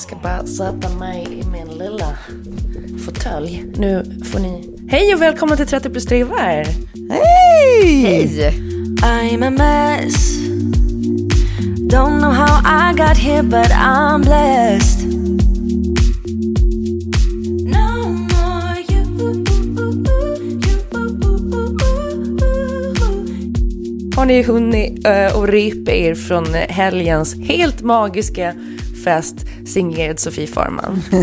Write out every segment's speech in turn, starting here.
Jag ska bara sätta mig i min lilla fåtölj. Nu får ni... Hej och välkomna till 30 plus 3 var. Hej! Hej! I'm a mess Don't know how I got here but I'm blessed Har ni hunnit uh, och repa er från eh, helgens helt magiska fest signerad Sofie Farman?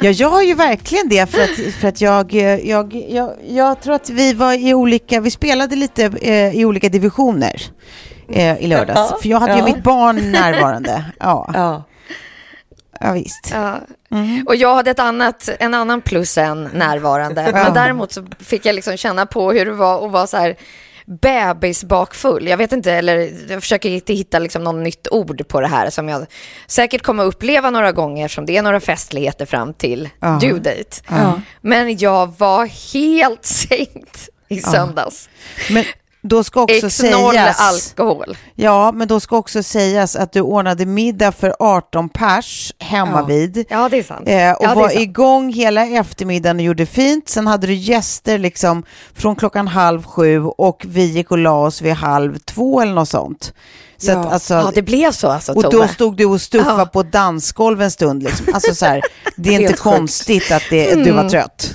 Ja, jag har ju verkligen det för att, för att jag, jag, jag, jag tror att vi var i olika, vi spelade lite eh, i olika divisioner eh, i lördags. Ja, för jag hade ja. ju mitt barn närvarande. Ja, ja. ja visst. Ja. Och jag hade ett annat, en annan plus än närvarande. Men däremot så fick jag liksom känna på hur det var att vara så här bebisbakfull. Jag vet inte, eller jag försöker inte hitta liksom något nytt ord på det här som jag säkert kommer uppleva några gånger som det är några festligheter fram till Ja. due date. Ja. Men jag var helt sänkt i söndags. Men då ska också X0 sägas... alkohol. Ja, men då ska också sägas att du ordnade middag för 18 pers hemma Ja. vid. Ja, det är sant. Eh, och Ja, var sant. igång hela eftermiddagen och gjorde fint. Sen hade du gäster liksom från klockan halv sju och vi gick och la oss vid halv två eller något sånt. Så Ja. att, alltså, Ja, det blev så alltså, och då Tove. stod du och stuffade Ja. på dansgolv en stund. Liksom. Alltså så här, det är inte konstigt att det, du var trött.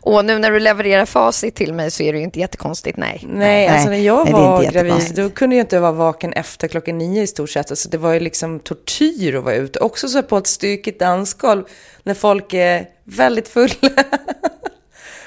Och nu när du levererar facit till mig så är det ju inte jättekonstigt, nej. Nej, Nej, alltså när jag nej, var gravid, då kunde jag inte vara vaken efter klockan nio i stort sett. Alltså det var ju liksom tortyr att vara ute. Också så på ett stykigt dansgolv när folk är väldigt fulla.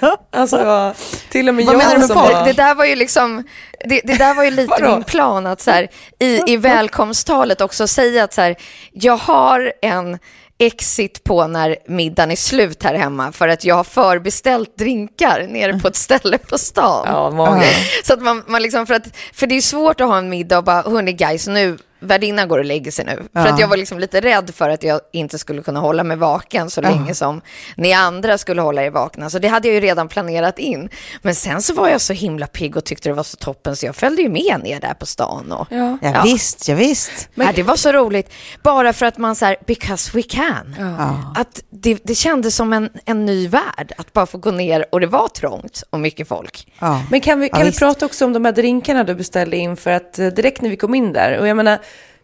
alltså, till och med Vad jag menar du som folk? var... Det där var ju liksom, det, det där var ju lite min plan att så här, i, i välkomsttalet också säga att så här, jag har en exit på när middagen är slut här hemma för att jag har förbeställt drinkar nere på ett ställe på stan. Ja, många. Så att man, man liksom, för, att, för det är svårt att ha en middag och bara, hörni guys, nu, värdinnan går och lägger sig nu. För Ja. att jag var liksom lite rädd för att jag inte skulle kunna hålla mig vaken så länge som ni andra skulle hålla er vakna. Så det hade jag ju redan planerat in. Men sen så var jag så himla pigg och tyckte det var så toppen så jag följde ju med ner där på stan. Och, Ja. Ja, Ja. Visst, ja, visst. ja, det var så roligt. Bara för att man så här, because we can. Ja. Att det, det kändes som en, en ny värld att bara få gå ner och det var trångt och mycket folk. Ja. Men kan vi, Ja, kan vi visst. prata också om de här drinkarna du beställde in? För att eh, direkt när vi kom in där, och jag menar,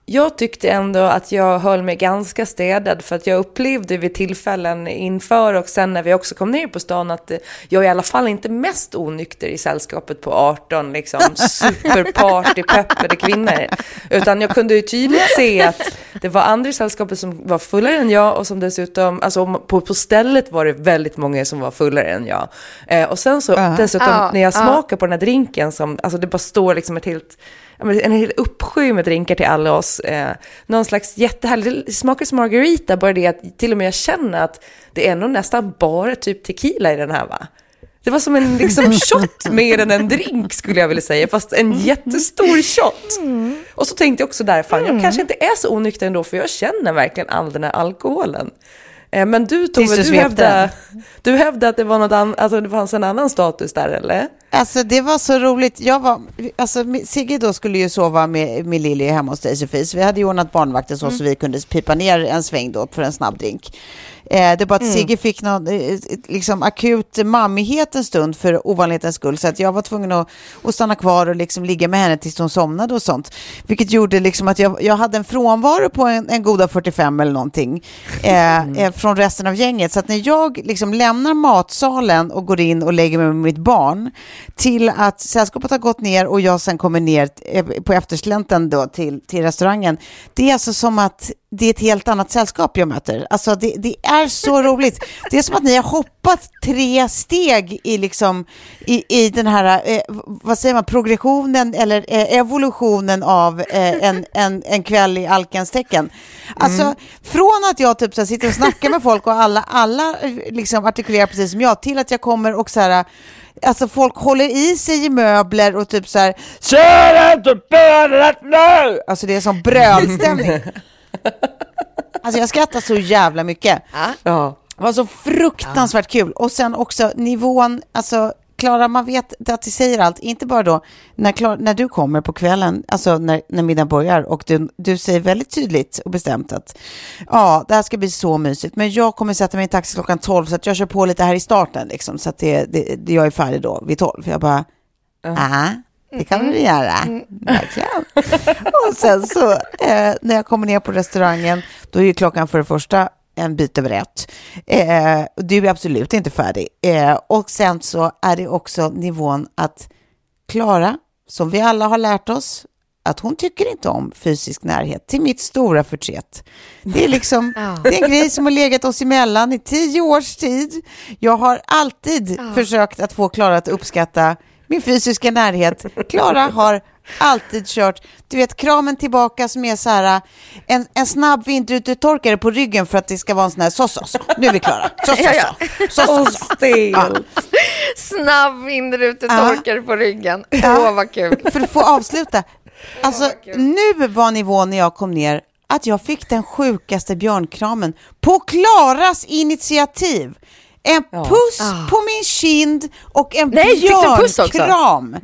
jag tyckte ändå att jag höll mig ganska städad för att jag upplevde vid tillfällen inför och sen när vi också kom ner på stan att eh, jag är i alla fall inte mest onykter i sällskapet på 18 liksom superpartypeppade kvinnor. Utan jag kunde ju tydligt se att det var andra i sällskapet som var fullare än jag och som dessutom, alltså på, på stället var det väldigt många som var fullare än jag. Eh, och sen så Ja. dessutom Ja, när jag ja. smakar på den här drinken som, alltså det bara står liksom ett helt, en hel uppsjö med drinkar till alla oss. Eh, någon slags jättehärlig, det smakar margarita, bara det att till och med jag känner att det är nog nästan bara typ tequila i den här va? Det var som en liksom, shot mer än en drink skulle jag vilja säga, fast en jättestor shot. Och så tänkte jag också där, fan jag kanske inte är så onykter ändå, för jag känner verkligen all den här alkoholen. Eh, Men du Tove, du du hävdade, du hävdade att det, var något an, alltså, det fanns en annan status där, eller? Alltså det var så roligt. Jag var, alltså, Sigge då skulle ju sova med, med Lilly hemma hos dig Sofie, så vi hade ju ordnat barnvakten så, så vi kunde pipa ner en sväng då för en snabb drink. Eh, det är bara att Sigge fick någon eh, liksom akut mammighet en stund för ovanlighetens skull, så att jag var tvungen att, att stanna kvar och liksom ligga med henne tills hon somnade och sånt. Vilket gjorde liksom att jag, jag hade en frånvaro på en, en goda 45 eller någonting eh, eh, från resten av gänget. Så att när jag liksom lämnar matsalen och går in och lägger mig med mitt barn till att sällskapet har gått ner och jag sen kommer ner eh, på efterslänten då till, till restaurangen. Det är alltså som att det är ett helt annat sällskap jag möter. Alltså det, det är så roligt. Det är som att ni har hoppat tre steg i, liksom, i, i den här, eh, vad säger man, progressionen eller eh, evolutionen av eh, en, en, en kväll i alkens tecken. Alltså från att jag typ så här, sitter och snackar med folk och alla, alla eh, liksom artikulerar precis som jag till att jag kommer och så här Alltså folk håller i sig i möbler och typ så här Kör inte bönet nu! Alltså det är som brödstämning. Alltså jag skrattar så jävla mycket. Ja. Det var så fruktansvärt kul. Och sen också nivån, alltså Klara, man vet att det säger allt, inte bara då när, Klara, när du kommer på kvällen, alltså när, när middagen börjar och du, du säger väldigt tydligt och bestämt att ja, det här ska bli så mysigt, men jag kommer sätta mig i taxi klockan 12 så att jag kör på lite här i starten liksom, så att det, det, det, jag är färdig då vid 12. Jag bara, ja, det kan vi göra, verkligen. och sen så eh, när jag kommer ner på restaurangen, då är ju klockan för det första en bit över ett. Eh, du är absolut inte färdig. Eh, och sen så är det också nivån att Klara, som vi alla har lärt oss, att hon tycker inte om fysisk närhet, till mitt stora förtret. Det är liksom, det är en grej som har legat oss emellan i tio års tid. Jag har alltid försökt att få Klara att uppskatta min fysiska närhet. Klara har alltid kört, du vet kramen tillbaka som är så här, en, en snabb vindrutetorkare på ryggen för att det ska vara en sån här, så så så, nu är vi klara, så så så, så så så. stel. Snabb vindrutetorkare på ryggen. Åh, vad kul. För att få avsluta, alltså nu var nivån när jag kom ner att jag fick den sjukaste björnkramen på Klaras initiativ. En puss på min kind och en Ah. Björnkram.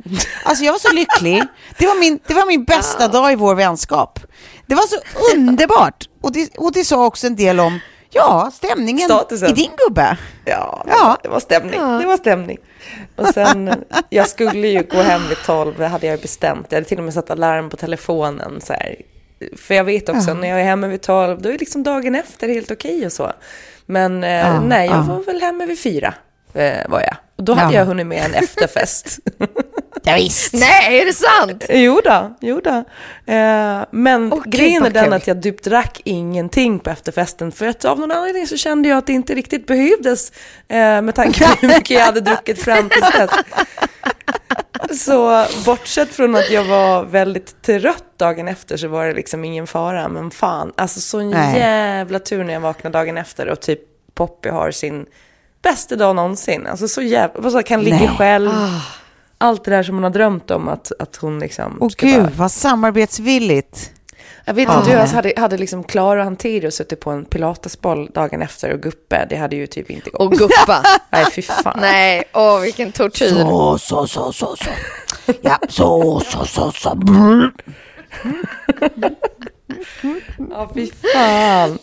Alltså jag var så lycklig. Det var min, det var min bästa dag i vår vänskap. Det var så underbart. Och det, och det sa också en del om ja, stämningen Statusen. i din gubbe. Ja, Ja. det var stämning. Det var stämning. Och sen, jag skulle ju gå hem vid tolv, det hade jag bestämt. Jag hade till och med satt alarm på telefonen. Så här. För jag vet också, när jag är hemma vid tolv, då är liksom dagen efter helt okej och så. Men eh, nej, jag var väl hemma vid fyra, eh, var jag. Och då hade Ja. jag hunnit med en efterfest. Ja, visst. Nej, är det sant? jo då, jo då. Eh, men gud, grejen är den att jag typ drack ingenting på efterfesten. För att av någon anledning så kände jag att det inte riktigt behövdes. Eh, med tanke på hur mycket jag hade druckit fram till dess. Så bortsett från att jag var väldigt trött dagen efter så var det liksom ingen fara. Men fan, alltså så en Nej. jävla tur när jag vaknade dagen efter och typ Poppy har sin bästa dag någonsin. Alltså så jävla, så kan ligga Nej. själv. Allt det där som hon har drömt om att, att hon liksom Åh gud, vara. vad samarbetsvilligt. Jag vet inte jag hade, hade liksom Klara och Hantirio suttit på en pilatesboll dagen efter och guppe. Det hade ju typ inte gått. Och guppa. Nej, fy fan. Nej, åh vilken tortyr. Så, så, så, så, så. Ja, så, så, så, så. Ja, fy fan.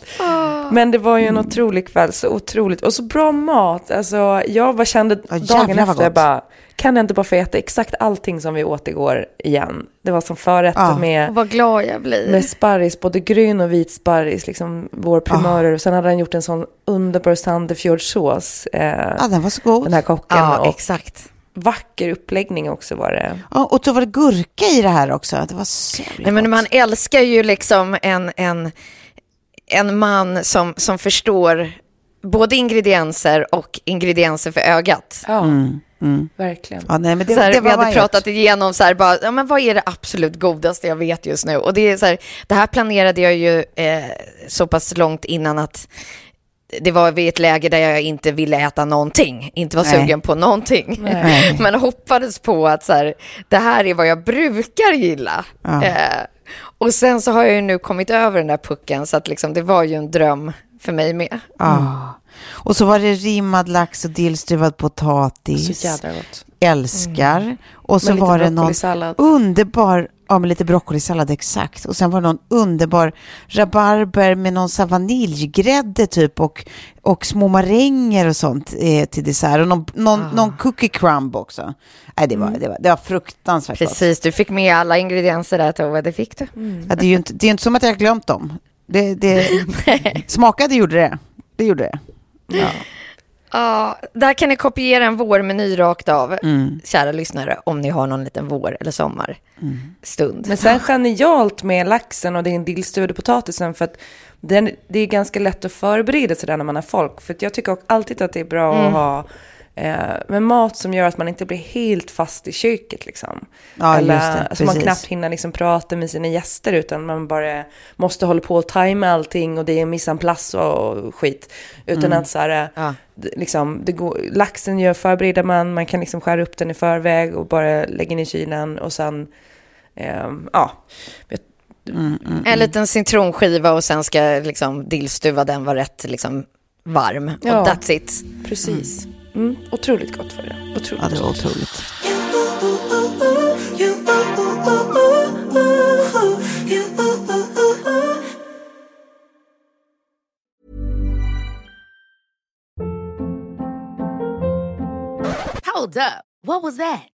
Men det var ju en otrolig kväll, så otroligt. Och så bra mat. Alltså, jag bara kände Ja, dagen efter, jag bara, kan jag inte bara få äta exakt allting som vi åt igår igen? Det var som förrätt Ja. med, Vad glad jag blir. med sparris, både grön och vit sparris, liksom vår primörer. Och sen hade han gjort en sån underbar Sandefjordsås, eh, Ja, den var så god. den här kocken. Ja, och exakt. Vacker uppläggning också var det. Ja, och så var det gurka i det här också. Det var så Nej, men man älskar ju liksom en, en, en man som, som förstår både ingredienser och ingredienser för ögat. Ja, Mm, verkligen. Ja, nej, men det, så här, det vi hade vackert. pratat igenom så här, bara, ja, men vad är det absolut godaste jag vet just nu? Och det, är så här, det här planerade jag ju eh, så pass långt innan att det var vid ett läge där jag inte ville äta någonting, inte var Nej. sugen på någonting. Nej. Men hoppades på att så här, det här är vad jag brukar gilla. Ja. Eh, och sen så har jag ju nu kommit över den där pucken, så att liksom, det var ju en dröm för mig med. Ja. Och så var det rimmad lax och dillstuvad potatis. Så jädra gott. Älskar. Och så var det någon underbar, ja med lite broccolisallad exakt. Och sen var det någon underbar rabarber med någon vaniljgrädde typ och, och små maränger och sånt eh, till dessert. Och någon, någon, någon cookie crumb också. Nej, det var, det var, det var fruktansvärt gott. Precis, du fick med alla ingredienser där Tove, det fick du. Ja, det är ju inte, det är inte som att jag har glömt dem. Det, det, smakade gjorde det. Det gjorde det. Ja. Ja, där kan ni kopiera en vårmeny rakt av, kära lyssnare, om ni har någon liten vår eller sommarstund. Men sen genialt med laxen och den dillstuvade potatisen för att den, det är ganska lätt att förbereda sig där när man har folk. För att jag tycker alltid att det är bra Mm. att ha eh, med mat som gör att man inte blir helt fast i köket. Liksom. Ja, Eller, just det, alltså man knappt hinner liksom prata med sina gäster utan man bara måste hålla på och tajma allting och det är mise en place och skit. Utan Mm. att så här, Ja. liksom, det går, laxen gör förbereder man, man kan liksom skära upp den i förväg och bara lägga in i kylen och sen, ehm, ja. En liten citronskiva och sen ska liksom dillstuva den vara rätt liksom varm. Ja. Och that's it. Precis. Mm, otroligt gott för det. Otroligt ja, det var otroligt. Hold up. What was that?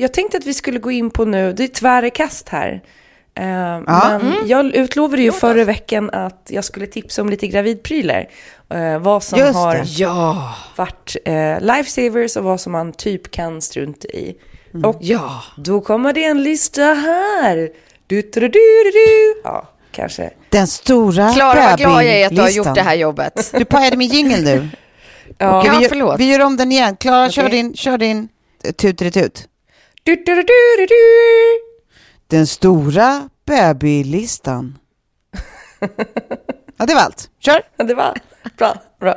Jag tänkte att vi skulle gå in på nu, det är tvära kast här. Ja. Men jag utlovade ju förra veckan att jag skulle tipsa om lite gravidprylar. Eh, vad som Just har. Ja, varit eh, lifesavers och vad som man typ kan strunta i. Mm. Och ja. då kommer det en lista här. Du, du, du, du, du. Ja, kanske. Den stora Klara, vad glad jag är att du har gjort det här jobbet. Du pajade min jingel nu. Ja, Okej, Ja, vi, gör, förlåt. vi gör om den igen. Klara, kör Okej. din, kör din eh, tut Du, du, du. Den stora babylistan. ja, det var allt. Kör. Ja, det var bra. bra.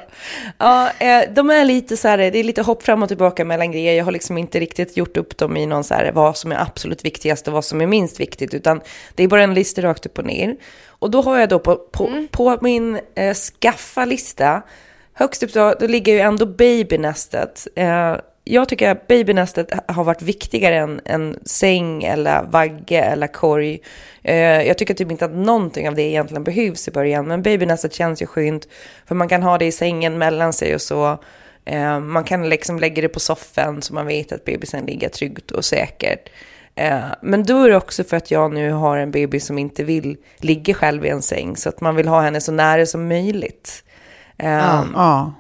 Ja, eh, de är lite så här, det är lite hopp fram och tillbaka mellan grejer. Jag har liksom inte riktigt gjort upp dem i någon så här, vad som är absolut viktigast och vad som är minst viktigt, utan det är bara en lista rakt upp och ner. Och då har jag då på, på, på min eh, skaffa-lista, högst upp då, då ligger ju ändå babynästet. Eh, jag tycker att babynästet har varit viktigare än en säng eller vagge eller korg. Eh, jag tycker typ inte att någonting av det egentligen behövs i början, men babynästet känns ju skönt för man kan ha det i sängen mellan sig och så. Eh, man kan liksom lägga det på soffan så man vet att bebisen ligger tryggt och säkert. Eh, men då är det också för att jag nu har en baby som inte vill ligga själv i en säng, så att man vill ha henne så nära som möjligt. Eh, Ja.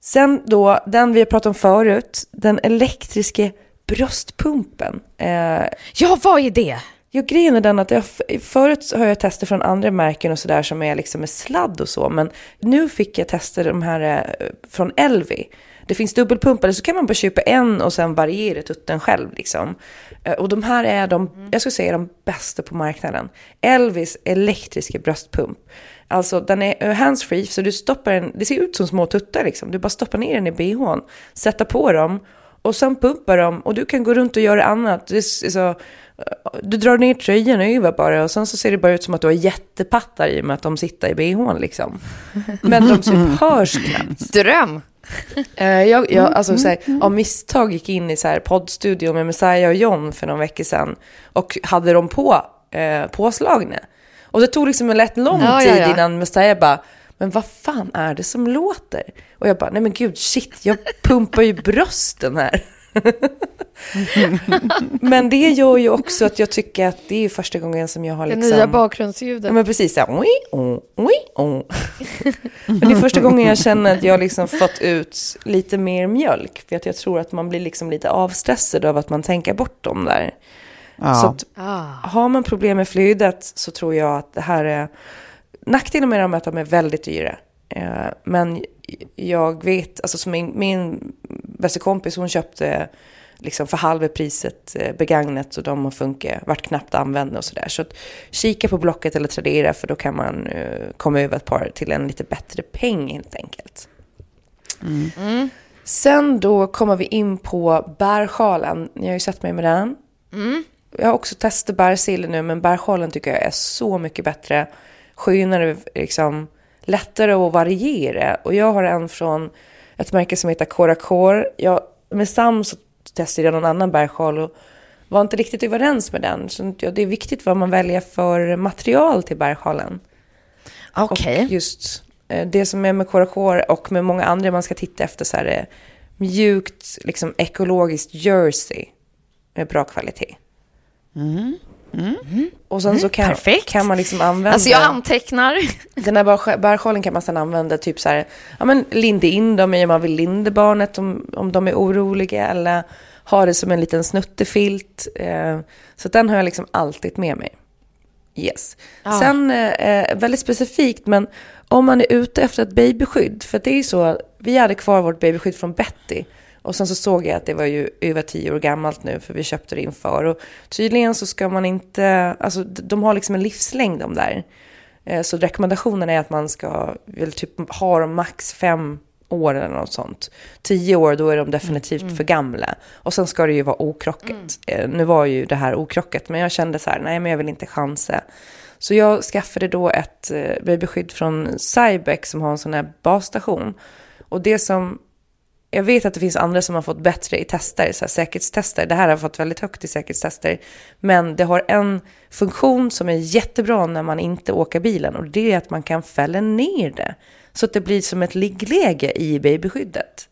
Sen då, den vi har pratat om förut, den elektriska bröstpumpen. Eh, Ja, vad är det? Ja, grejen är den att jag, förut har jag testat från andra märken och sådär som är liksom med sladd och så, men nu fick jag testa de här eh, från Elvi. Det finns dubbelpumpade så kan man bara köpa en och sen variera tutten själv liksom. Eh, Och de här är de, jag skulle säga de bästa på marknaden. Elvis elektriska bröstpump. Alltså den är handsfree så du stoppar den, det ser ut som små tuttar liksom. Du bara stoppar ner den i bhn, sätter på dem och sen pumpar dem och du kan gå runt och göra annat. Det är så, du drar ner tröjan över bara och sen så ser det bara ut som att du har jättepattar i och med att de sitter i bhn liksom. Men de typ hörs knappt. Dröm. Eh, jag, jag alltså, så här, av misstag gick in i så här, poddstudion med Messiah och John för någon vecka sedan och hade dem på, eh, påslagna. Och det tog liksom en lätt lång Ja, tid ja, ja. innan Messiah bara, men vad fan är det som låter? Och jag bara, nej men gud, shit, jag pumpar ju brösten här. men det gör ju också att jag tycker att det är första gången som jag har Det liksom... nya bakgrundsljudet. Ja, men precis så här, oj, oj, oj. Men det är första gången jag känner att jag liksom fått ut lite mer mjölk. För att jag tror att man blir liksom lite avstressad av att man tänker bort dem där. Ja. Så att, Ah. har man problem med flödet så tror jag att det här är... Nackdelen med dem är att de är väldigt dyra. Eh, Men jag vet, alltså min, min bästa kompis, hon köpte liksom för halva priset eh, begagnat och de har funkat, varit knappt använda och sådär. Så att kika på Blocket eller Tradera för då kan man eh, komma över ett par till en lite bättre peng helt enkelt. Sen då kommer vi in på bärsjalen. Ni har ju sett mig med den. Jag har också testat bärsillen nu, men bärsjalen tycker jag är så mycket bättre. Skönare, liksom lättare att variera. Och jag har en från ett märke som heter Coracore. Jag, med Sam så testade jag någon annan bärsjal och var inte riktigt överens med den. Så det är viktigt vad man väljer för material till bärsjalen. Okej. Och just eh, det som är med Coracore och med många andra man ska titta efter så här är mjukt, liksom ekologiskt jersey med bra kvalitet. Och sen så kan, perfekt. kan man liksom använda... Alltså jag antecknar. Den här bär- bärsjalen kan man sedan använda typ så här, ja men linda in dem i om man vill linda barnet om, om de är oroliga eller ha det som en liten snuttefilt. Eh, så den har jag liksom alltid med mig. Yes. Sen, eh, väldigt specifikt, men om man är ute efter ett babyskydd, för det är ju så, vi hade kvar vårt babyskydd från Betty. Och sen så såg jag att det var ju över tio år gammalt nu, för vi köpte det inför. Och tydligen så ska man inte, alltså de har liksom en livslängd de där. Eh, Så rekommendationen är att man ska väl typ ha dem max fem år eller något sånt. Tio år, då är de definitivt för gamla. Och sen ska det ju vara okrockat. Eh, Nu var ju det här okrockat, men jag kände så här, nej men jag vill inte chansa. Så jag skaffade då ett eh, babyskydd från Cybex som har en sån här basstation. Och det som jag vet att det finns andra som har fått bättre i tester, så här säkerhetstester. Det här har fått väldigt högt i säkerhetstester. Men det har en funktion som är jättebra när man inte åker bilen och det är att man kan fälla ner det. Så att det blir som ett liggläge i babyskyddet.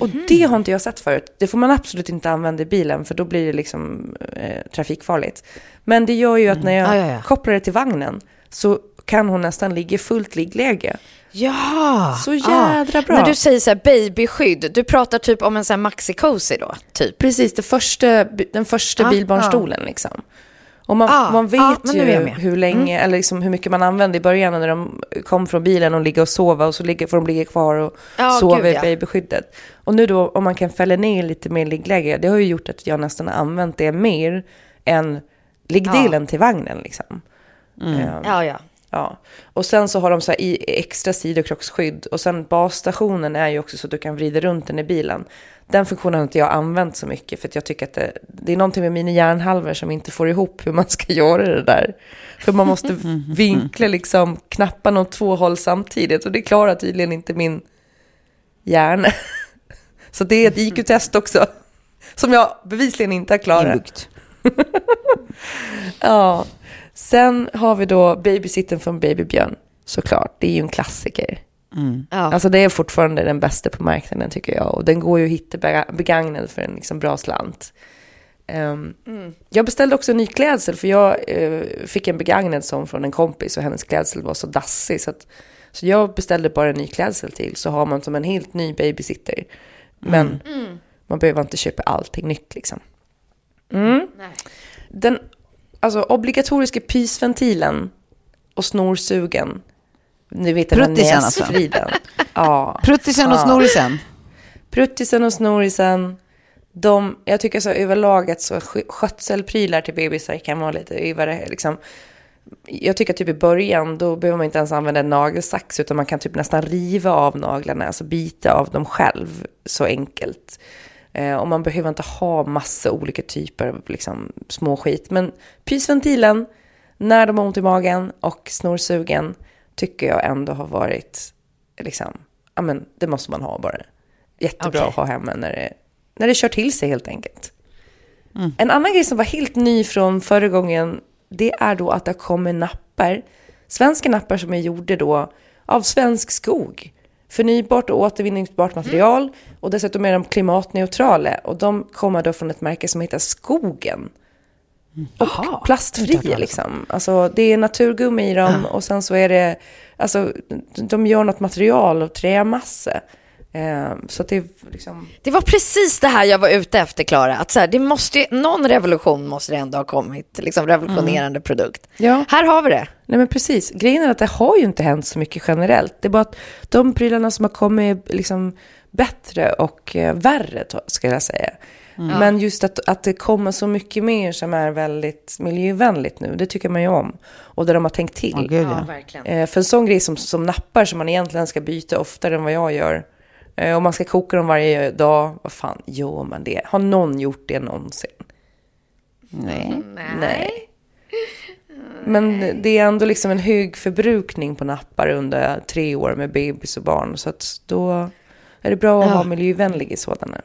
Och det har inte jag sett förut. Det får man absolut inte använda i bilen för då blir det liksom eh, trafikfarligt. Men det gör ju att när jag Ja, ja, ja. kopplar det till vagnen så kan hon nästan ligga i fullt liggläge. Ja. Så jädra bra. När du säger så här babyskydd, du pratar typ om en sån här maxi-cozy då? Typ. Precis, det första, den första Ah, bilbarnstolen liksom. Och man, Ah, man vet ah, ju. Mm. hur länge, eller liksom hur mycket man använde i början när de kom från bilen och ligga och sova och så ligger, får de ligga kvar och Ja, sova gud, i ja. babyskyddet. Och nu då, om man kan fälla ner lite mer liggläge, det har ju gjort att jag nästan har använt det mer än liggdelen till vagnen liksom. Ehm, Ja, ja. Ja, och sen så har de så här i extra sidokrocksskydd och sen basstationen är ju också så att du kan vrida runt den i bilen. Den funktionen har inte jag använt så mycket för att jag tycker att det, det är någonting med mina hjärnhalvor som inte får ihop hur man ska göra det där. För man måste vinkla liksom knapparna åt två håll samtidigt och det klarar tydligen inte min hjärna. Så det är ett IQ-test också som jag bevisligen inte har klarat. Ja. Sen har vi då Babysitten från Babybjörn, såklart. Det är ju en klassiker. ja. Alltså det är fortfarande den bästa på marknaden tycker jag. Och den går ju att hitta bega- begagnad för en liksom bra slant. Ehm, Jag beställde också ny klädsel för jag eh, fick en begagnad sån från en kompis och hennes klädsel var så dassig. Så, att, så jag beställde bara en ny klädsel till så har man som en helt ny babysitter. Men man behöver inte köpa allting nytt liksom. Mm. Den alltså, obligatoriska pysventilen och snorsugen. Ni vet Pruttisen alltså. Ja. Pruttisen och snorisen. Pruttisen och snorisen. De, jag tycker så överlaget så skö- skötselprylar till bebisar kan vara lite yvare. Liksom. Jag tycker typ i början då behöver man inte ens använda en nagelsax utan man kan typ nästan riva av naglarna, alltså bita av dem själv så enkelt. Eh, och man behöver inte ha massa olika typer av liksom, små skit. Men pysventilen, när de har ont i magen och snorsugen tycker jag ändå har varit, liksom, ja men det måste man ha bara. Jättebra Okej. att ha hemma när det, när det kör till sig helt enkelt. En annan grej som var helt ny från förra gången, det är då att det kommer nappar. Svenska nappar som är gjorda då av svensk skog. Förnybart och återvinningsbart material och dessutom är de klimatneutrala och de kommer då från ett märke som heter Skogen. Och plastfria liksom. Alltså det är naturgummi i dem och sen så är det, alltså de gör något material och trämassa. Eh, så det liksom... Det var precis det här jag var ute efter, Klara. Att så här, det måste ju, någon revolution måste det ändå ha kommit. Liksom revolutionerande produkt. Ja. Här har vi det. Nej men precis. Grejen är att det har ju inte hänt så mycket generellt. Det är bara att de prylarna som har kommit är liksom bättre och eh, värre, ska jag säga. Men just att, att det kommer så mycket mer som är väldigt miljövänligt nu, det tycker man ju om. Och där de har tänkt till. Åh, gud, ja. verkligen. Eh, för en sån grej som, som nappar som man egentligen ska byta oftare än vad jag gör. Eh, och man ska koka dem varje dag. Vad fan gör man det? Har någon gjort det någonsin? Nej. Nej. Men det är ändå liksom en hög förbrukning på nappar under tre år med bebis och barn. Så att då är det bra att Ja. ha miljövänliga sådana.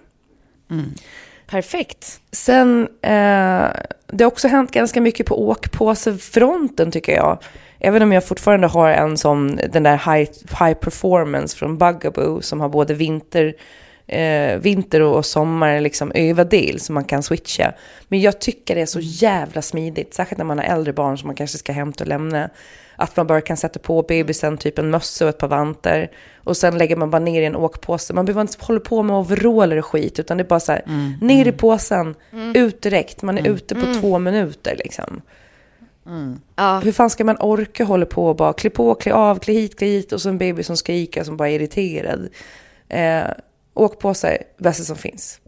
Perfekt. Sen, eh, det har också hänt ganska mycket på åkpåsefronten tycker jag. Även om jag fortfarande har en sån, den där high, high performance från Bugaboo som har både vinter, eh, vinter och sommar liksom överdel som man kan switcha. Men jag tycker det är så jävla smidigt, särskilt när man har äldre barn som man kanske ska hämta och lämna. Att man bara kan sätta på bebisen typ en mössa och ett par vantar. Och sen lägger man bara ner i en åkpåse. Man behöver inte hålla på med overaller och skit, utan det är bara så här, ner i påsen, ut direkt. Man är ute på två minuter liksom. Ja. Hur fan ska man orka hålla på och bara klä på, klä av, klä hit, klä hit och så en baby som skriker som bara är irriterad. Eh, åkpåsar, bästa som finns.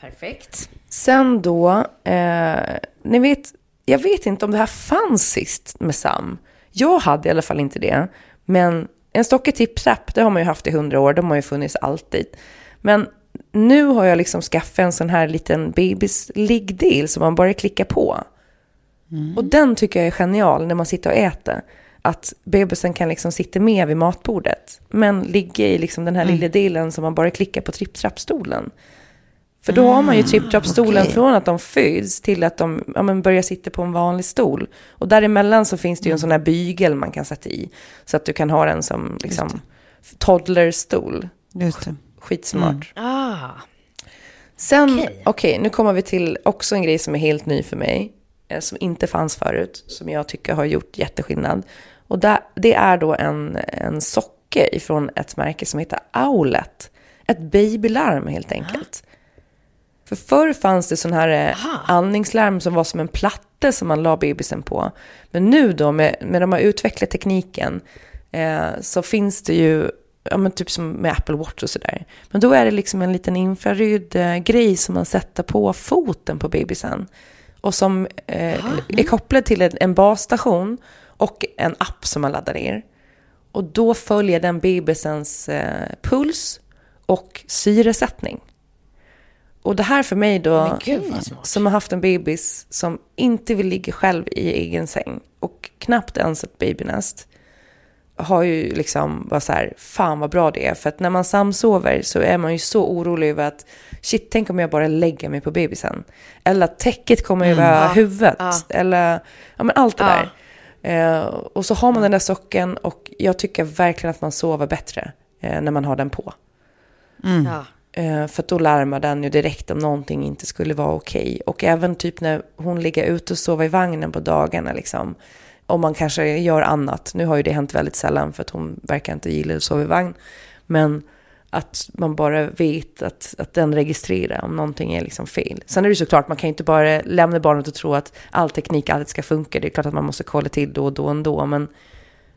Perfekt. Sen då, eh, ni vet, jag vet inte om det här fanns sist med Sam. Jag hade i alla fall inte det. Men en Stocke Tipp-trapp, det har man ju haft i hundra år, de har ju funnits alltid. Men nu har jag liksom skaffat en sån här liten bebisliggdel som man bara klickar på. Och den tycker jag är genial när man sitter och äter. Att bebisen kan liksom sitta med vid matbordet. Men ligga i liksom den här lilla delen som man bara klickar på tripp-trappstolen. För då har man ju tripp-trappstolen okej. från att de föds till att de ja, men börjar sitta på en vanlig stol. Och däremellan så finns det ju en sån här bygel man kan sätta i. Så att du kan ha den som liksom toddlerstol. Just det. Skitsmart. Ah. Sen, Okej. okej, nu kommer vi till också en grej som är helt ny för mig. Eh, Som inte fanns förut, som jag tycker har gjort jätteskillnad. Och där, det är då en, en socke ifrån ett märke som heter Owlet. Ett babylarm helt enkelt. För förr fanns det sån här eh, andningslarm som var som en platta som man la bebisen på. Men nu då, med, med de har utvecklat tekniken, eh, så finns det ju, ja men typ som med Apple Watch och sådär. Men då är det liksom en liten infraröd eh, grej som man sätter på foten på bebisen. Och som eh, är kopplad till en, en basstation och en app som man laddar ner. Och då följer den bebisens eh, puls och syresättning. Och det här för mig då, som har haft en bebis som inte vill ligga själv i egen säng och knappt ens ett babynest, har ju liksom bara så här, fan vad bra det är. För att när man samsover så är man ju så orolig över att, shit, tänk om jag bara lägger mig på bebisen. Eller att täcket kommer över huvudet. Eller, ja men allt det Ja. där. Eh, och så har man den där socken och jag tycker verkligen att man sover bättre eh, när man har den på. Ja. Eh, för att då larmar den ju direkt om någonting inte skulle vara okej. Och även typ när hon ligger ute och sover i vagnen på dagarna liksom. Om man kanske gör annat. Nu har ju det hänt väldigt sällan för att hon verkar inte gilla att sova i vagn. Men att man bara vet att, att den registrerar om någonting är liksom fel. Sen är det såklart, man kan ju inte bara lämna barnet och tro att all teknik alltid ska funka. Det är klart att man måste kolla till då och då ändå, men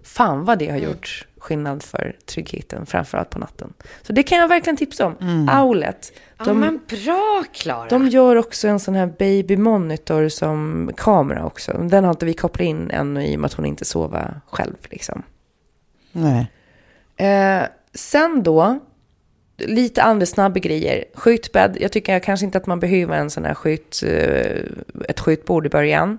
fan vad det har gjort skillnad för tryggheten, framförallt på natten. Så det kan jag verkligen tipsa om. Owlet. Ja, De, men bra Klara. de gör också en sån här baby monitor som kamera också. Den har inte vi kopplat in än i och med att hon inte sover själv liksom. Nej. Eh, sen då, lite andra snabba grejer. Skjutbädd, jag tycker kanske inte att man behöver en sån här skjut, eh, ett skjutbord i början.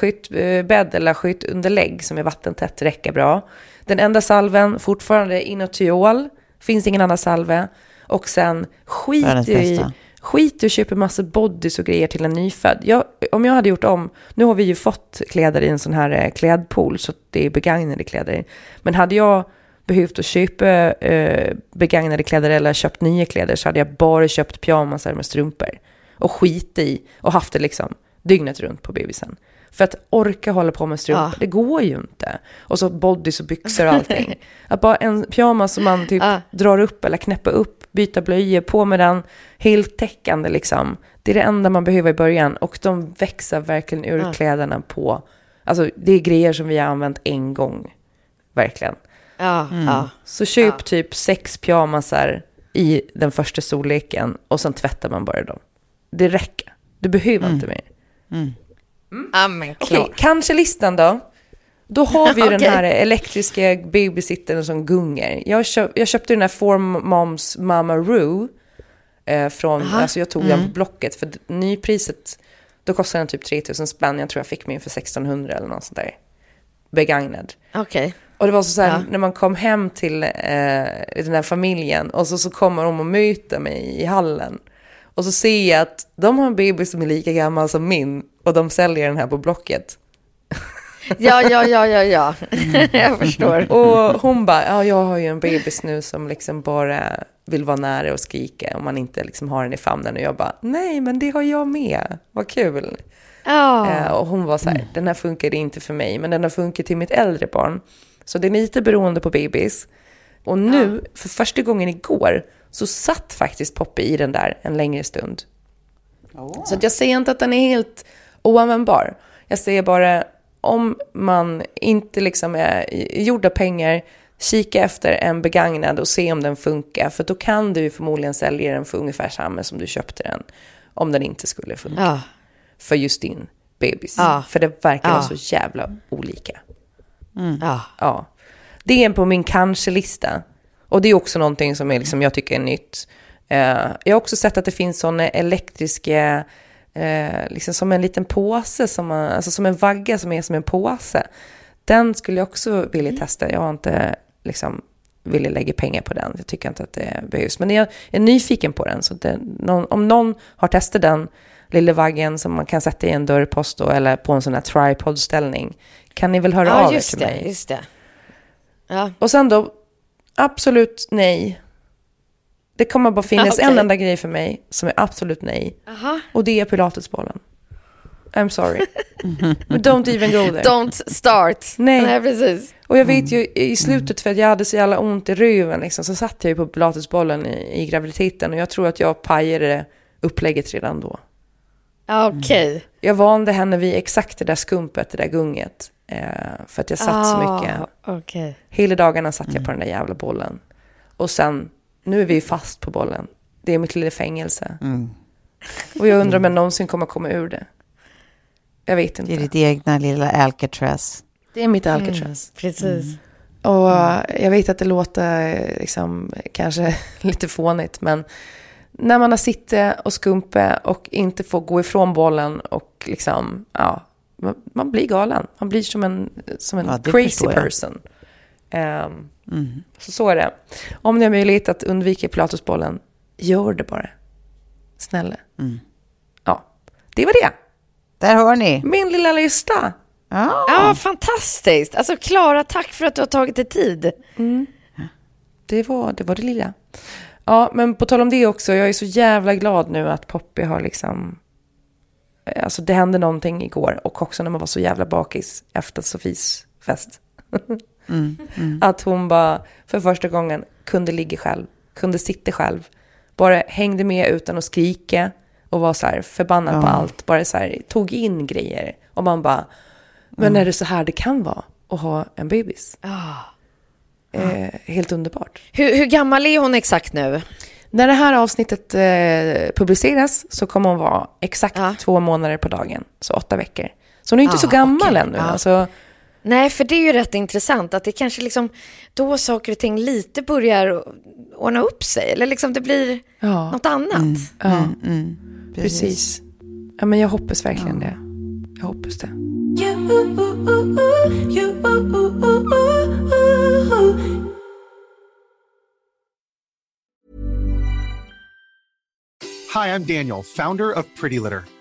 Skjutbädd eller skjutunderlägg som är vattentätt räcker bra. Den enda salven, fortfarande inotiol, finns ingen annan salve. Och sen skit i, skit i att köpa massa bodys och grejer till en nyfödd. Jag, om jag hade gjort om, nu har vi ju fått kläder i en sån här eh, klädpool, så det är begagnade kläder. Men hade jag behövt att köpa eh, begagnade kläder eller köpt nya kläder så hade jag bara köpt pyjamasar med strumpor. Och skit i och haft det liksom dygnet runt på bebisen. För att orka hålla på med strumpor, Ja. det går ju inte. Och så bodys och byxor och allting. att bara en pyjamas som man typ Ja. drar upp eller knäpper upp, byta blöjor, på med den, heltäckande liksom. Det är det enda man behöver i början. Och de växer verkligen ur Ja. kläderna på, alltså det är grejer som vi har använt en gång. Verkligen. Ja, ja. Så köp typ sex pyjamasar i den första storleken och sen tvättar man bara dem. Det räcker. Du behöver inte mer. Men Okej, Klara. kanske listan då. Då har vi ju den Okej. här elektriska babysittern som gungar. Jag, köp, jag köpte den här Form Moms Mama Roo. Eh, från, alltså jag tog den på Blocket för nypriset, då kostade den typ 3000 spänn. Jag tror jag fick min för 1600 eller något sånt där. Begagnad. Okej. Och det var så, så här, Ja. när man kom hem till eh, den här familjen och så, så kommer de och möter mig i hallen. Och så ser jag att de har en baby som är lika gammal som min och de säljer den här på Blocket. Ja, ja, ja, ja, ja. jag förstår. Och hon bara, ja jag har ju en bebis nu som liksom bara vill vara nära och skrika om man inte liksom har den i famnen. Och jag bara, nej men det har jag med, vad kul. Eh, och hon var så här, den här funkar inte för mig, men den har funkat till mitt äldre barn. Så det är lite beroende på bebis. Och nu, för första gången igår, så satt faktiskt Poppy i den där en längre stund. Så att jag säger inte att den är helt oanvändbar. Jag säger bara, om man inte liksom är gjord av pengar, kika efter en begagnad och se om den funkar. För då kan du förmodligen sälja den för ungefär samma som du köpte den. Om den inte skulle funka Ja. för just din bebis. Ja. För det verkar Ja. vara så jävla olika. Ja. Ja. Det är på min kanske-lista. Och det är också någonting som är liksom, jag tycker är nytt. Eh, jag har också sett att det finns sådana elektriska, eh, liksom som en liten påse, som, man, alltså som en vagga som är som en påse. Den skulle jag också vilja testa. Jag har inte liksom ville lägga pengar på den. Jag tycker inte att det behövs. Men jag är nyfiken på den. Så det, någon, om någon har testat den lilla vaggen som man kan sätta i en dörrpost då, eller på en sån här tripod-ställning kan ni väl höra Ja, av er till det, mig. just det. Ja. Och sen då, absolut nej. Det kommer bara finnas Okej. en enda grej för mig som är absolut nej. Aha. Och det är pilatesbollen. I'm sorry. But don't even go there. Don't start. Nej. Nej, precis. Och jag vet ju i slutet för att jag hade så jävla ont i röven liksom, så satt jag ju på pilatesbollen i, i graviditeten och jag tror att jag pajade upplägget redan då. Ja, Okej. Jag vande henne vid exakt det där skumpet, det där gunget. Eh, för att jag satt så Ah, mycket. Okej. Hela dagarna satt jag på den där jävla bollen. Och sen, nu är vi ju fast på bollen. Det är mitt lilla fängelse. Och jag undrar om jag någonsin kommer komma ur det. Jag vet Det är inte. ditt egna lilla Alcatraz. Det är mitt Alcatraz. Precis. Och eh, jag vet att det låter eh, liksom, kanske lite fånigt, men när man har suttit och skumpe och inte får gå ifrån bollen och liksom, ja, man, man blir galen. Man blir som en, som en Ja, crazy förstår jag. Ehm, så, så är det. Om ni har möjlighet att undvika pilatesbollen, gör det bara. Snälla. Ja, det var det. Där hör ni. Min lilla lista. Ja. Ja, fantastiskt. Alltså, Klara, tack för att du har tagit dig tid. Det var, det var det lilla. Ja, men på tal om det också, jag är så jävla glad nu att Poppy har liksom... Alltså det hände någonting igår och också när man var så jävla bakis efter Sofies fest. Att hon bara för första gången kunde ligga själv kunde sitta själv. Bara hängde med utan att skrika och var så här förbannad på allt. Bara så här, tog in grejer. Och man bara, men är det så här det kan vara att ha en bebis? Eh, helt underbart. Hur, hur gammal är hon exakt nu? När det här avsnittet eh, publiceras så kommer hon vara exakt Ja. två månader på dagen, så åtta veckor. Så hon är ju inte så Ah, gammal okej. ännu. Ja. Alltså, Nej, för det är ju rätt intressant att det kanske liksom då saker och ting lite börjar ordna upp sig. Eller liksom det blir ja, något annat. ja Mm, precis. Ja, men jag hoppas verkligen det. Jag hoppas det. Hi, I'm Daniel, founder of Pretty Litter.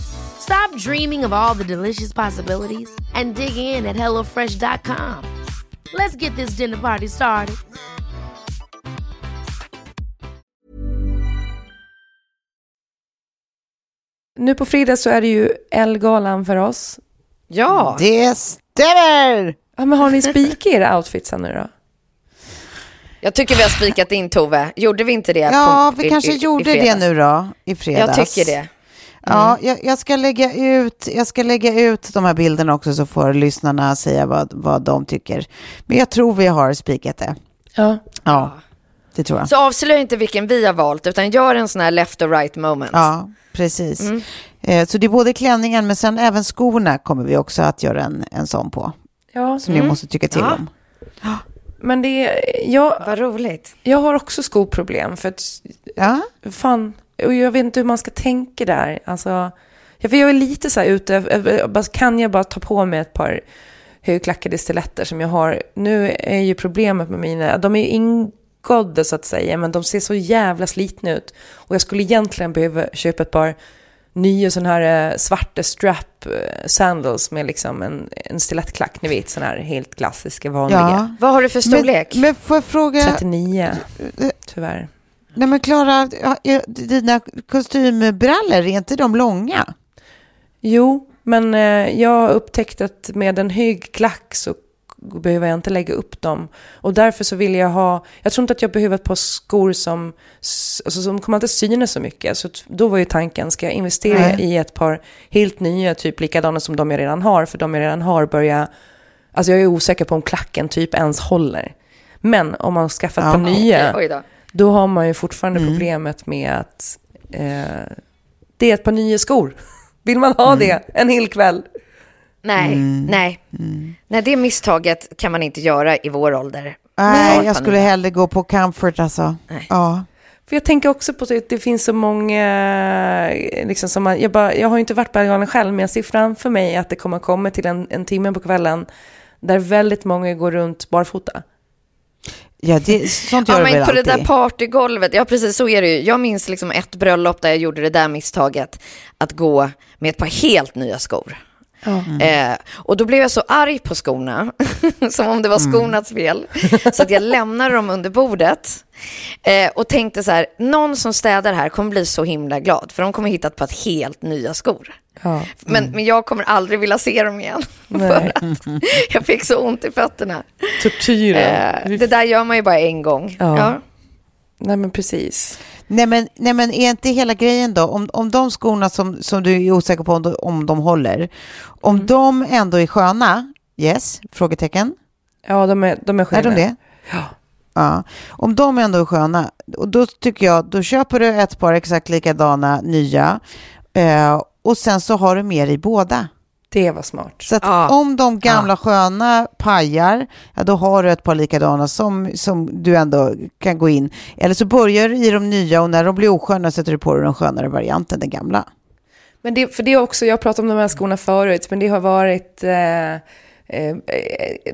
Stop dreaming of all the delicious possibilities and dig in at HelloFresh.com. Let's get this dinner party started. Nu på fredag så är det ju Elgalan för oss. Ja, Det stämmer! Ja, men har ni spikat era outfits nu då? jag tycker vi har spikat in Tove. Gjorde vi inte det? Ja, på- vi i- kanske i- i gjorde det fredags? nu då, i fredags. Jag tycker det. Ja, jag, jag, ska lägga ut, jag ska lägga ut de här bilderna också så får lyssnarna säga vad, vad de tycker. Men jag tror vi har spikat det. Ja. Ja, det tror jag. Så avslöja inte vilken vi har valt, utan gör en sån här left or right moment. Ja, precis. Mm. Eh, Så det är både klänningen men sen även skorna kommer vi också att göra en, en sån på. ja. Som ni måste tycka till Ja. om. Men det är, jag, Vad roligt. jag har också skoproblem för att Ja, fan, och jag vet inte hur man ska tänka där. Alltså, jag, för jag är lite så här ute, eh, kan jag bara ta på mig ett par högklackade stiletter som jag har. Nu är ju problemet med mina, de är ingådda så att säga, men de ser så jävla slitna ut. Och jag skulle egentligen behöva köpa ett par nya sådana här eh, svarta strap eh, sandals med liksom en, en stilettklack, ni vet, sådana här helt klassiska vanliga. ja. Vad har du för storlek? Men, men får jag fråga, 39, tyvärr. Nej men Klara, dina kostymbrallor, är inte de långa? Jo, men eh, jag har upptäckt att med en hög klack så behöver jag inte lägga upp dem. Och därför så vill jag ha, jag tror inte att jag behöver ett par skor som, alltså, som kommer inte synas så mycket. Så då var ju tanken, ska jag investera Nej. i ett par helt nya, typ likadana som de jag redan har, för de jag redan har börjar, alltså jag är osäker på om klacken typ ens håller. Men om man skaffar ett Ja. par nya, Oj då. har man ju fortfarande Mm. problemet med att eh, det är ett par nya skor. Vill man ha det en hel kväll? Nej, Mm. nej. Nej, det misstaget kan man inte göra i vår ålder. Nej, jag skulle hellre gå på comfort alltså. Nej. Ja. För jag tänker också på att det finns så många, eh, liksom som man, jag, bara, jag har ju inte varit på Ellegalan själv, men jag ser framför mig att det kommer komma till en, en timme på kvällen där väldigt många går runt barfota. Ja, det, sånt gör Ja, det men på det alltid. där partygolvet, ja precis så är det ju. Jag minns liksom ett bröllop där jag gjorde det där misstaget, att gå med ett par helt nya skor. Eh, och då blev jag så arg på skorna, som om det var skornas fel, så att jag lämnade dem under bordet eh, och tänkte så här, någon som städar här kommer bli så himla glad, för de kommer hitta ett par helt nya skor. Ja. Men, men jag kommer aldrig vilja se dem igen. För att jag fick så ont i fötterna. Tortyren. Eh, det där gör man ju bara en gång. Ja. Ja. Nej men precis. Nej men, nej men är inte hela grejen då, om, om de skorna som, som du är osäker på om de, om de håller, om Mm. de ändå är sköna, yes, frågetecken, Ja, de är, de är är sköna. de det? Ja. Ja, om de ändå är sköna, och då tycker jag, då köper du ett par exakt likadana nya eh, och sen så har du med dig båda. Det var smart. Så att Ja. om de gamla sköna pajar, ja då har du ett par likadana som, som du ändå kan gå in. Eller så börjar du i de nya och när de blir osköna sätter du på dig den skönare varianten, den gamla. Men det, för det är också, jag pratat om de här skorna förut, men det har varit... Eh, eh,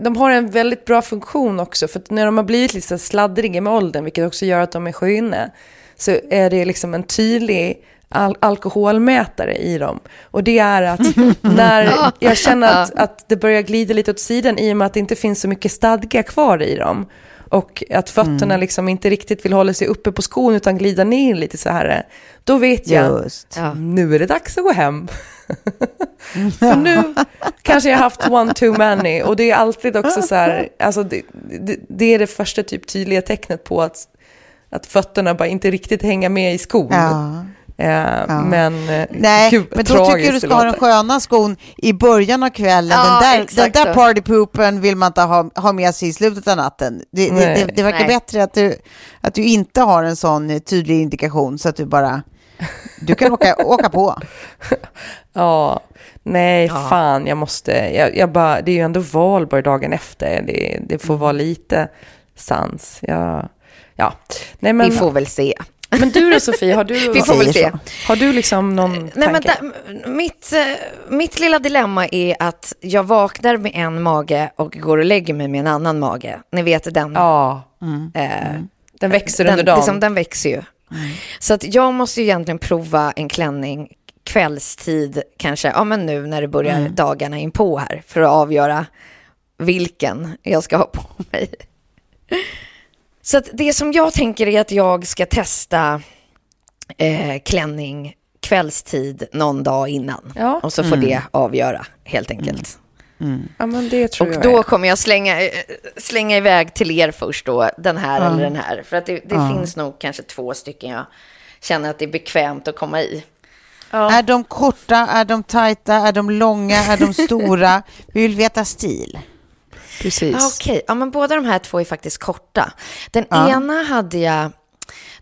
de har en väldigt bra funktion också, för när de har blivit lite sladdriga med åldern, vilket också gör att de är sköna, så är det liksom en tydlig al- alkoholmätare i dem. Och det är att när jag känner att, att det börjar glida lite åt sidan i och med att det inte finns så mycket stadga kvar i dem, och att fötterna liksom inte riktigt vill hålla sig uppe på skon utan glida ner lite så här, då vet jag Just. nu är det dags att gå hem. För nu kanske jag har haft one too many och det är alltid också så här, alltså det, det, det är det första typ tydliga tecknet på att, att fötterna bara inte riktigt hänger med i skon. Ja. Eh, Men eh, Nej, gud, men då tragiskt tycker jag du ska ha den sköna skon i början av kvällen. Ja, den, där, den där partypoopen vill man inte ha, ha med sig i slutet av natten. Det, det, det, det verkar Nej. bättre att du, att du inte har en sån eh, tydlig indikation så att du bara... Du kan åka, åka på. Ja, nej Ja. fan jag måste, jag, jag bara, det är ju ändå valborg dagen efter, det, det får vara lite sans. Ja, ja. Nej, men, Vi får väl se. Men du då Sofie, har du, Vi får väl se. har du liksom någon Nej, men tanke? där, mitt, eh, mitt lilla dilemma är att jag vaknar med en mage och går och lägger mig med en annan mage. Ni vet den. Ja, eh, den växer den, under dagen. Liksom, den växer ju. Så att jag måste ju egentligen prova en klänning kvällstid, kanske, ja men nu när det börjar dagarna in på här, för att avgöra vilken jag ska ha på mig. Så att det som jag tänker är att jag ska testa eh, klänning kvällstid någon dag innan. Ja. Och så får det avgöra helt enkelt. Ja, men det tror Och jag då är. kommer jag slänga, eh, slänga iväg till er först då, den här eller den här. För att det, det finns nog kanske två stycken jag känner att det är bekvämt att komma i. Är de korta, är de tajta, är de långa, är de stora? Vi vill veta stil. Precis. Ah, Okej, ja, men båda de här två är faktiskt korta. Den Ja. ena hade jag,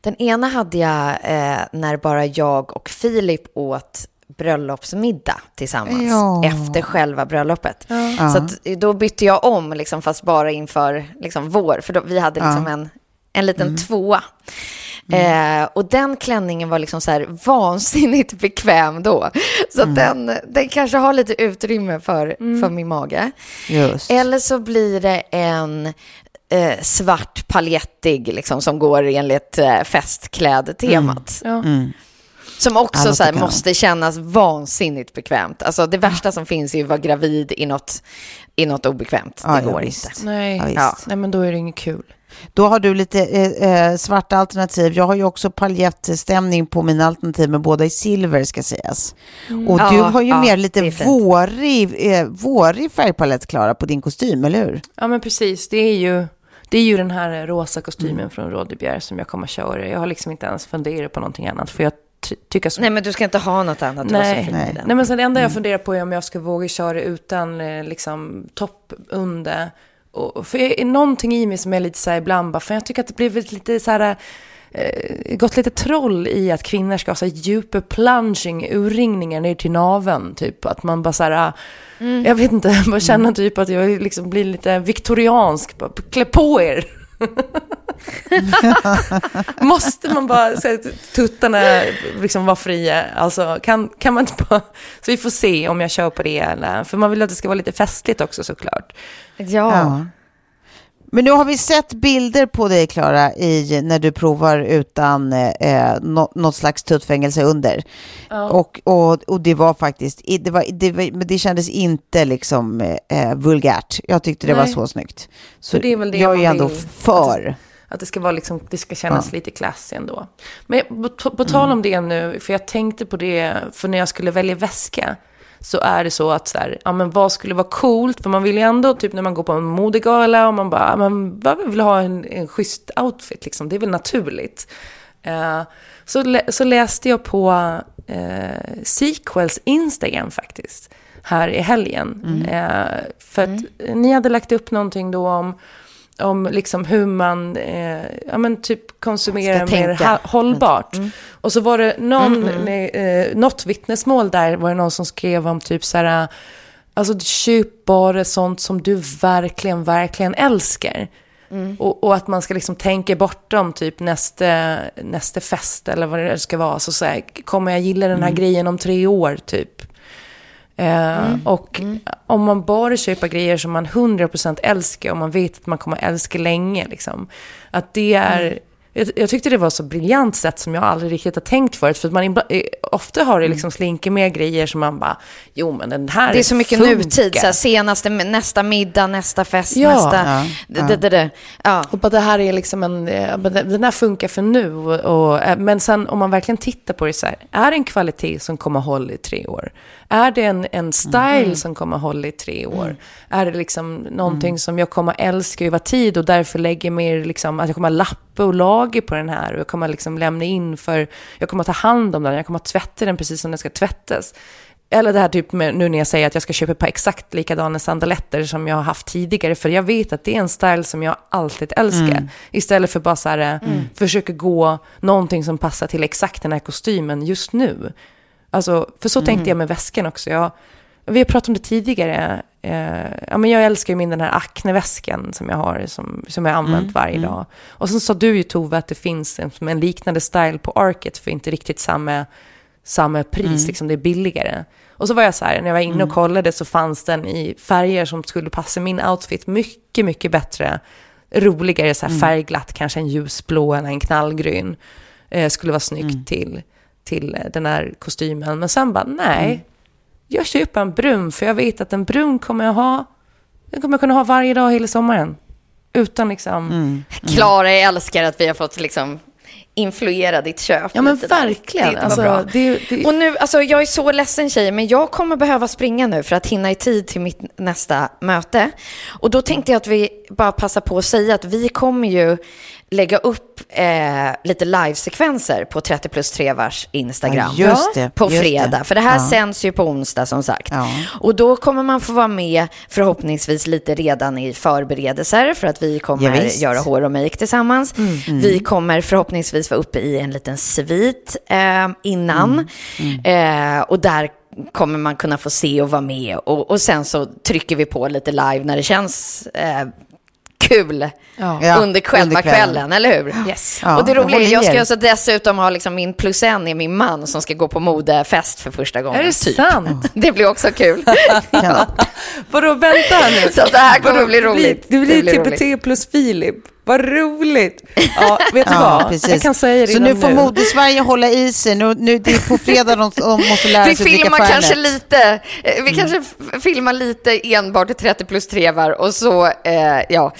den ena hade jag eh, när bara jag och Filip åt bröllopsmiddag tillsammans Ja. efter själva bröllopet. Så att, då bytte jag om, liksom, fast bara inför liksom, vår, för då, vi hade liksom en, en liten tvåa. Eh, och den klänningen var liksom så här vansinnigt bekväm då. Så att den, den kanske har lite utrymme för, för min mage. Just. Eller så blir det en eh, svart paljettig liksom, som går enligt eh, festklädtemat. Ja. Som också så här, måste kännas vansinnigt bekvämt. Alltså det värsta som finns är ju att vara gravid i något, i något obekvämt. Ja, det ja, går visst. inte. Nej. Ja. Ja. Nej, men då är det inget kul. Då har du lite eh, eh, svarta alternativ. Jag har ju också paljettstämning på mina alternativ, men båda i silver ska sägas. Och Ja, du har ju ja, mer lite vårig, eh, vårig färgpalett, Klara, på din kostym, eller hur? Ja, men precis. Det är ju, det är ju den här rosa kostymen från Rådebjer som jag kommer köra. Jag har liksom inte ens funderat på någonting annat, för jag ty- tycker så Nej, men du ska inte ha något annat. Nej. Nej. Nej, men sen det enda jag funderar på är om jag ska våga köra utan eh, liksom, topp under. Och, för jag är någonting i mig som är lite så här ibland, bara, för jag tycker att det blivit lite så här, eh, gått lite troll i att kvinnor ska ha så djupa plunging, urringningar ner till naveln, typ. Att man bara så här, Mm. jag vet inte, bara känner typ att jag liksom blir lite viktoriansk, bara, klä på er. Måste man bara så här, tuttarna liksom vara fria? Alltså kan, kan man inte bara... Så vi får se om jag kör på det eller... För man vill att det ska vara lite festligt också såklart. Ja. Men nu har vi sett bilder på dig, Klara, i, när du provar utan eh, nå, något slags tuttfängelse under. Och, och, och det var faktiskt, det, var, det, var, men det kändes inte liksom eh, vulgärt. Jag tyckte det var Nej. så snyggt. Så det är väl det jag är ju ändå för. Att det ska, vara liksom, det ska kännas lite classy ändå. Men på, på tal om det nu, för jag tänkte på det, för när jag skulle välja väska, så är det så att så här, ja men vad skulle vara coolt? För man vill ju ändå, typ när man går på en modegala och man bara, man bara vill ha en, en schysst outfit liksom. Det är väl naturligt. Eh, så, lä- så läste jag på eh, Sequels Instagram faktiskt, här i helgen. Eh, för att ni hade lagt upp någonting då om, om liksom hur man eh, ja, men typ konsumerar mer hållbart. Och så var det någon, eh, något vittnesmål där, var det någon som skrev om typ så här, alltså köp bara sånt som du verkligen, verkligen älskar. Och, och att man ska liksom tänka bortom typ nästa, nästa fest eller vad det ska vara. Så, så här, kommer jag gilla den här grejen om tre år typ? Eh, Och om man bara köper grejer som man 100% älskar och man vet att man kommer älska länge. Liksom, att det är... Jag, jag tyckte det var så briljant sätt som jag aldrig riktigt har tänkt förut. För att man ibla, eh, ofta har det liksom slinker med grejer som man bara, jo men den här Det är så mycket funkar. nutid, så här, senaste, nästa middag, nästa fest, Ja. nästa... Ja, Det, det, det, det. Ja. Och bara det här är liksom en, eh, den här funkar för nu. Och, och, eh, men sen om man verkligen tittar på det så här, är det en kvalitet som kommer hålla i tre år? Är det en, en style som kommer hålla i tre år? Är det liksom någonting som jag kommer älska över tid och därför lägger mer, liksom, att jag kommer lappa och laga på den här och jag kommer liksom lämna in för, jag kommer ta hand om den, jag kommer tvätta den precis som den ska tvättas. Eller det här typ med, nu när jag säger att jag ska köpa ett par exakt likadana sandaletter som jag har haft tidigare. För jag vet att det är en style som jag alltid älskar. Istället för bara så här, eh, försöka gå någonting som passar till exakt den här kostymen just nu. Alltså, för så tänkte jag med väskan också. Jag, vi har pratat om det tidigare. Eh, ja, men jag älskar ju min den här Acne-väskan som jag har, som, som jag har använt varje dag. Och sen sa du ju Tove att det finns en, en liknande style på Arket för inte riktigt samma, samma pris, liksom det är billigare. Och så var jag så här, när jag var inne och kollade så fanns den i färger som skulle passa min outfit mycket, mycket bättre. Roligare, så här färgglatt, kanske en ljusblå eller en knallgrön. Eh, skulle vara snyggt till, till eh, den här kostymen. Men sen bara, nej, jag köper en brun för jag vet att en brun kommer jag ha, den kommer jag kunna ha varje dag hela sommaren. Utan liksom, Klara, jag älskar att vi har fått liksom influera ditt köp. ja men verkligen. Det, alltså, bra. det, det, Och nu, alltså jag är så ledsen tjejer, men jag kommer behöva springa nu för att hinna i tid till mitt nästa möte. Och då tänkte jag att vi bara passar på att säga att vi kommer ju lägga upp eh, lite livesekvenser på 30 plus 3 vars Instagram. Ja, just det, På fredag, det. för det här Ja. sänds ju på onsdag som sagt. Ja. Och då kommer man få vara med förhoppningsvis lite redan i förberedelser för att vi kommer Ja, göra hår och make tillsammans. Vi kommer förhoppningsvis vara uppe i en liten svit eh, innan. Eh, och där kommer man kunna få se och vara med. Och, och sen så trycker vi på lite live när det känns eh, kul Ja, under själva under kvällen. kvällen. eller hur? Yes. Ja, och det jag roliga är, jag ska alltså dessutom ha liksom min plus en är min man som ska gå på modefest för första gången. är det typ. sant? Det blir också kul. Ja. Vadå, vänta här nu. Så det här kommer Vadå, bli roligt. Det blir, det blir roligt. TBT plus Filip. Vad roligt. Ja, vet du Ja, vad? precis. Jag kan säga det Så nu får Modesverige hålla i sig. Nu, nu, det är på fredag de, de måste lära Vi sig filmar kanske Fernet. lite, eh, vi kanske f- filmar lite enbart i 30 plus 3 var och så, eh, ja,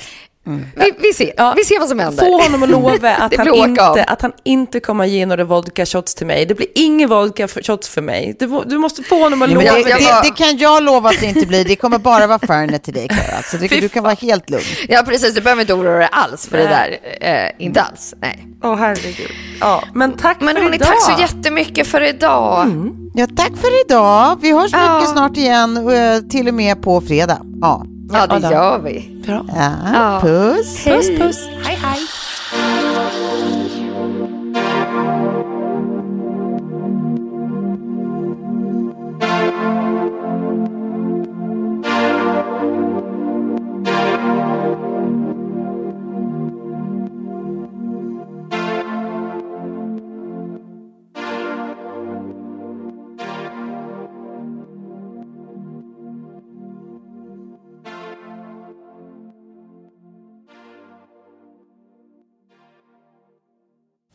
vi, vi, ser, Ja. vi ser vad som händer. Få honom att lova att, han inte, att han inte kommer ge några vodka shots till mig. Det blir inga vodka shots för mig. Du, du måste få honom att lova det, det. det, det kan jag lova att det inte blir. Det kommer bara vara Fernet till dig, Klara. Så det, du kan vara helt lugn. Ja, precis, du behöver inte oroa dig alls för det där. Eh, inte alls, nej. Åh herregud. Ja, men tack Men för hörni, idag. tack så jättemycket för idag. Ja, tack för idag. Vi hörs Ja. mycket snart igen, eh, till och med på fredag. Ja. Ja, det gör vi. Bra. Ja. puss. Puss puss. Hej hej.